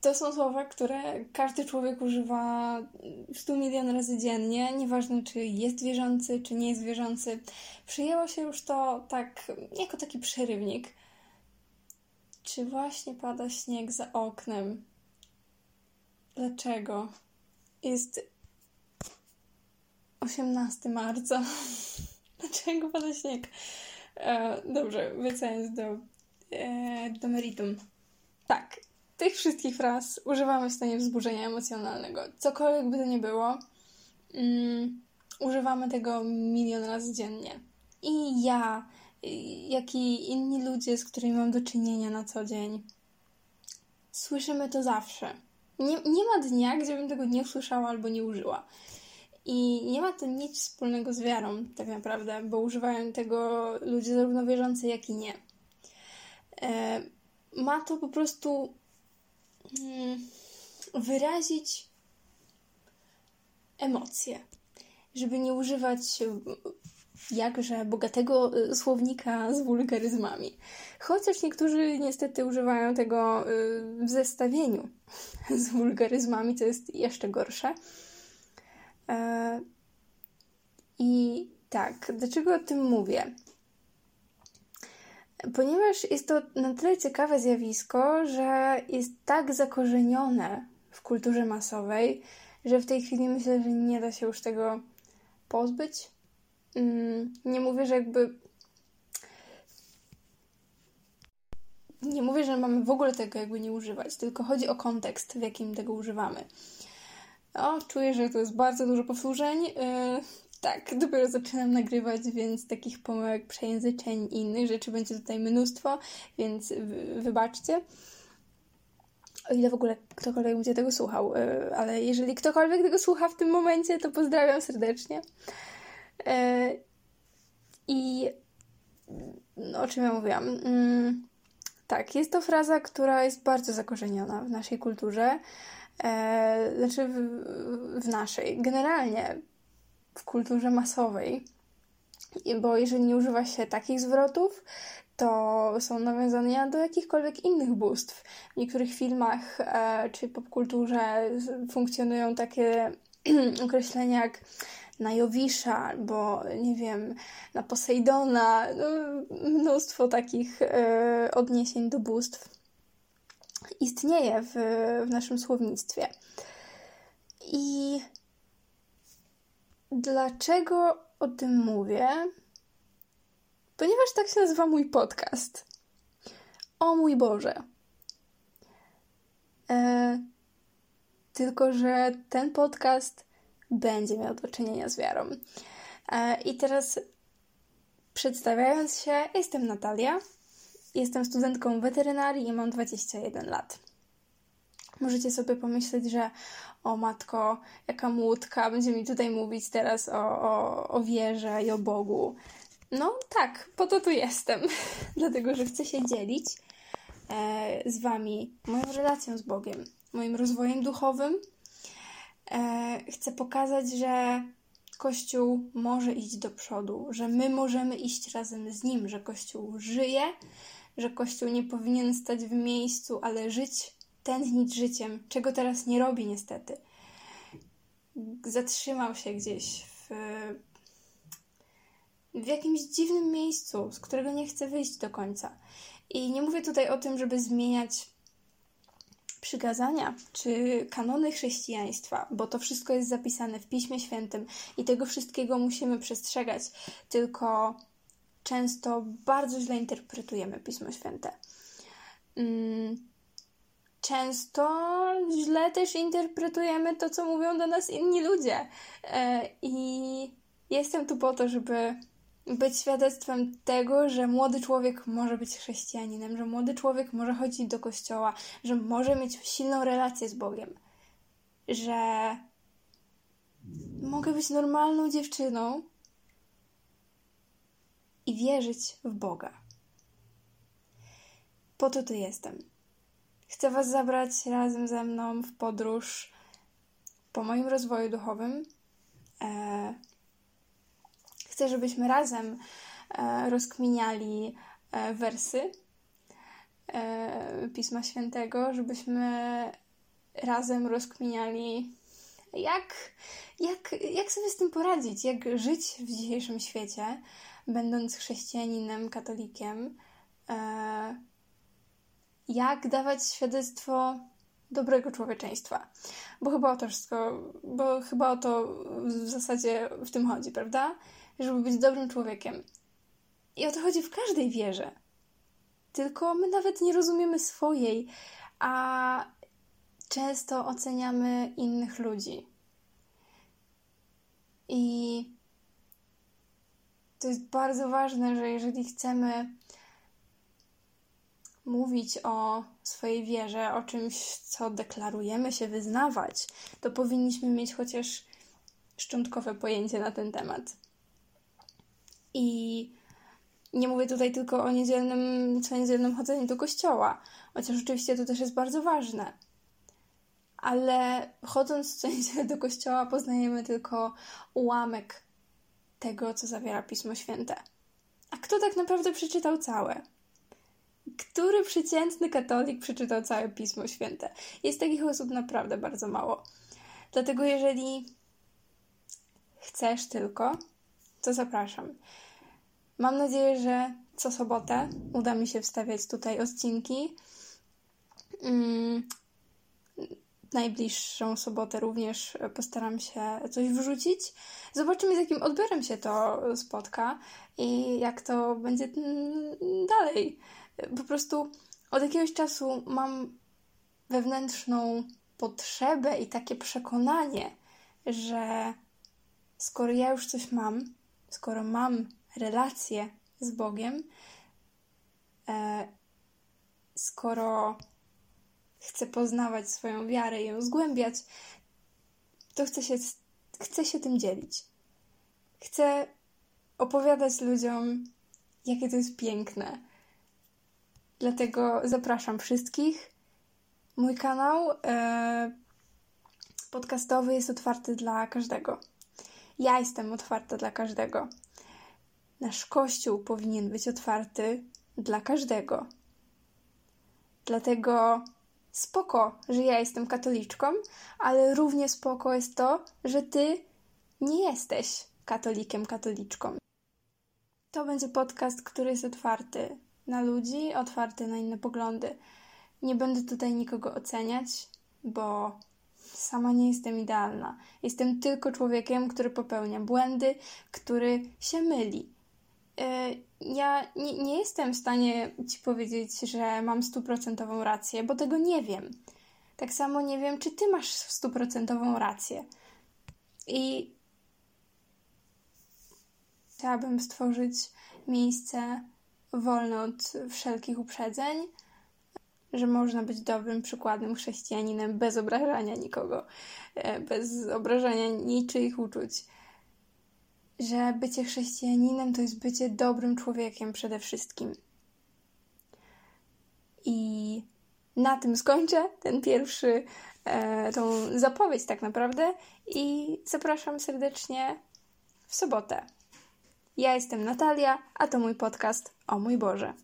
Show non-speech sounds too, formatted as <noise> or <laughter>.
To są słowa, które każdy człowiek używa 100 milion razy dziennie, nieważne czy jest wierzący, czy nie jest wierzący. Przyjęło się już to tak, jako taki przerywnik. Czy właśnie pada śnieg za oknem? Dlaczego? Jest 18 marca. <laughs> Dlaczego pada śnieg? E, dobrze, wracając do, e, do meritum. Tak, tych wszystkich fraz używamy w stanie wzburzenia emocjonalnego. Cokolwiek by to nie było, mm, używamy tego milion razy dziennie. I ja, jak i inni ludzie, z którymi mam do czynienia na co dzień, słyszymy to zawsze. Nie, nie ma dnia, gdzie bym tego nie usłyszała albo nie użyła. I nie ma to nic wspólnego z wiarą, tak naprawdę, bo używają tego ludzie zarówno wierzący, jak i nie. E, ma to po prostu wyrazić emocje, żeby nie używać jakże bogatego y, słownika z wulgaryzmami. Chociaż niektórzy niestety używają tego y, w zestawieniu z wulgaryzmami, co jest jeszcze gorsze. E, I tak, dlaczego o tym mówię? Ponieważ jest to na tyle ciekawe zjawisko, że jest tak zakorzenione w kulturze masowej, że w tej chwili myślę, że nie da się już tego pozbyć. Mm, nie mówię, że jakby. Nie mówię, że mamy w ogóle tego jakby nie używać, tylko chodzi o kontekst, w jakim tego używamy. O, czuję, że to jest bardzo dużo powtórzeń. Tak, dopiero zaczynam nagrywać, więc takich pomyłek, przejęzyczeń i innych rzeczy będzie tutaj mnóstwo, więc wybaczcie. O ile w ogóle ktokolwiek będzie tego słuchał, yy, ale jeżeli ktokolwiek tego słucha w tym momencie, to pozdrawiam serdecznie. Yy, I no, o czym ja mówiłam? Yy, tak, jest to fraza, która jest bardzo zakorzeniona w naszej kulturze e, znaczy w, w naszej, generalnie w kulturze masowej, bo jeżeli nie używa się takich zwrotów, to są nawiązania do jakichkolwiek innych bóstw. W niektórych filmach e, czy popkulturze funkcjonują takie <clears throat> określenia jak na Jowisza albo, nie wiem, na Posejdona. No, mnóstwo takich e, odniesień do bóstw istnieje w, w naszym słownictwie. I dlaczego o tym mówię? Ponieważ tak się nazywa mój podcast. O mój Boże. E, tylko, że ten podcast będzie miał do czynienia z wiarą. E, I teraz przedstawiając się, jestem Natalia. Jestem studentką weterynarii i mam 21 lat. Możecie sobie pomyśleć, że o matko, jaka młódka, będzie mi tutaj mówić teraz o, o, o wierze i o Bogu. No tak, po to tu jestem. <laughs> Dlatego, że chcę się dzielić e, z Wami moją relacją z Bogiem, moim rozwojem duchowym. E, chcę pokazać, że Kościół może iść do przodu, że my możemy iść razem z Nim, że Kościół żyje, że Kościół nie powinien stać w miejscu, ale żyć, tętnić życiem, czego teraz nie robi niestety. Zatrzymał się gdzieś w, w jakimś dziwnym miejscu, z którego nie chce wyjść do końca. I nie mówię tutaj o tym, żeby zmieniać przykazania czy kanony chrześcijaństwa, bo to wszystko jest zapisane w Piśmie Świętym i tego wszystkiego musimy przestrzegać, tylko często bardzo źle interpretujemy Pismo Święte. Często źle też interpretujemy to, co mówią do nas inni ludzie. E, I jestem tu po to, żeby być świadectwem tego, że młody człowiek może być chrześcijaninem, że młody człowiek może chodzić do kościoła, że może mieć silną relację z Bogiem, że mogę być normalną dziewczyną, i wierzyć w Boga. Po to tu jestem. Chcę Was zabrać razem ze mną w podróż po moim rozwoju duchowym. E, chcę, żebyśmy razem e, rozkminiali e, wersy, Pisma Świętego, żebyśmy razem rozkminiali, jak, jak, jak sobie z tym poradzić, jak żyć w dzisiejszym świecie, będąc chrześcijaninem, katolikiem, jak dawać świadectwo dobrego człowieczeństwa. Bo chyba o to wszystko, bo chyba o to w zasadzie w tym chodzi, prawda? Żeby być dobrym człowiekiem. I o to chodzi w każdej wierze. Tylko my nawet nie rozumiemy swojej, a często oceniamy innych ludzi. I to jest bardzo ważne, że jeżeli chcemy mówić o swojej wierze, o czymś, co deklarujemy się wyznawać, to powinniśmy mieć chociaż szczątkowe pojęcie na ten temat. I nie mówię tutaj tylko o niedzielnym, co niedzielnym chodzeniu do kościoła, chociaż oczywiście to też jest bardzo ważne. Ale chodząc co niedzielę do kościoła, poznajemy tylko ułamek tego, co zawiera Pismo Święte. A kto tak naprawdę przeczytał całe? Który przeciętny katolik przeczytał całe Pismo Święte? Jest takich osób naprawdę bardzo mało. Dlatego, jeżeli chcesz tylko, to zapraszam. Mam nadzieję, że co sobotę uda mi się wstawiać tutaj odcinki. Mm, najbliższą sobotę również postaram się coś wrzucić. Zobaczymy, z jakim odbiorem się to spotka i jak to będzie dalej. Po prostu od jakiegoś czasu mam wewnętrzną potrzebę i takie przekonanie, że skoro ja już coś mam, skoro mam relację z Bogiem, e, skoro chcę poznawać swoją wiarę i ją zgłębiać, to chcę się, chcę się tym dzielić. Chcę opowiadać ludziom, jakie to jest piękne. Dlatego zapraszam wszystkich. Mój kanał e, podcastowy jest otwarty dla każdego. Ja jestem otwarta dla każdego. Nasz kościół powinien być otwarty dla każdego. Dlatego spoko, że ja jestem katoliczką, ale równie spoko jest to, że ty nie jesteś katolikiem, katoliczką. To będzie podcast, który jest otwarty na ludzi, otwarty na inne poglądy. Nie będę tutaj nikogo oceniać, bo sama nie jestem idealna. Jestem tylko człowiekiem, który popełnia błędy, który się myli. E, ja nie, nie jestem w stanie ci powiedzieć, że mam stuprocentową rację, bo tego nie wiem. Tak samo nie wiem, czy ty masz stuprocentową rację. I chciałabym stworzyć miejsce wolne od wszelkich uprzedzeń, że można być dobrym przykładem chrześcijaninem bez obrażania nikogo, e, bez obrażania niczyich uczuć że bycie chrześcijaninem to jest bycie dobrym człowiekiem przede wszystkim. I na tym skończę ten pierwszy, e, tą zapowiedź tak naprawdę i zapraszam serdecznie w sobotę. Ja jestem Natalia, a to mój podcast o mój Boże.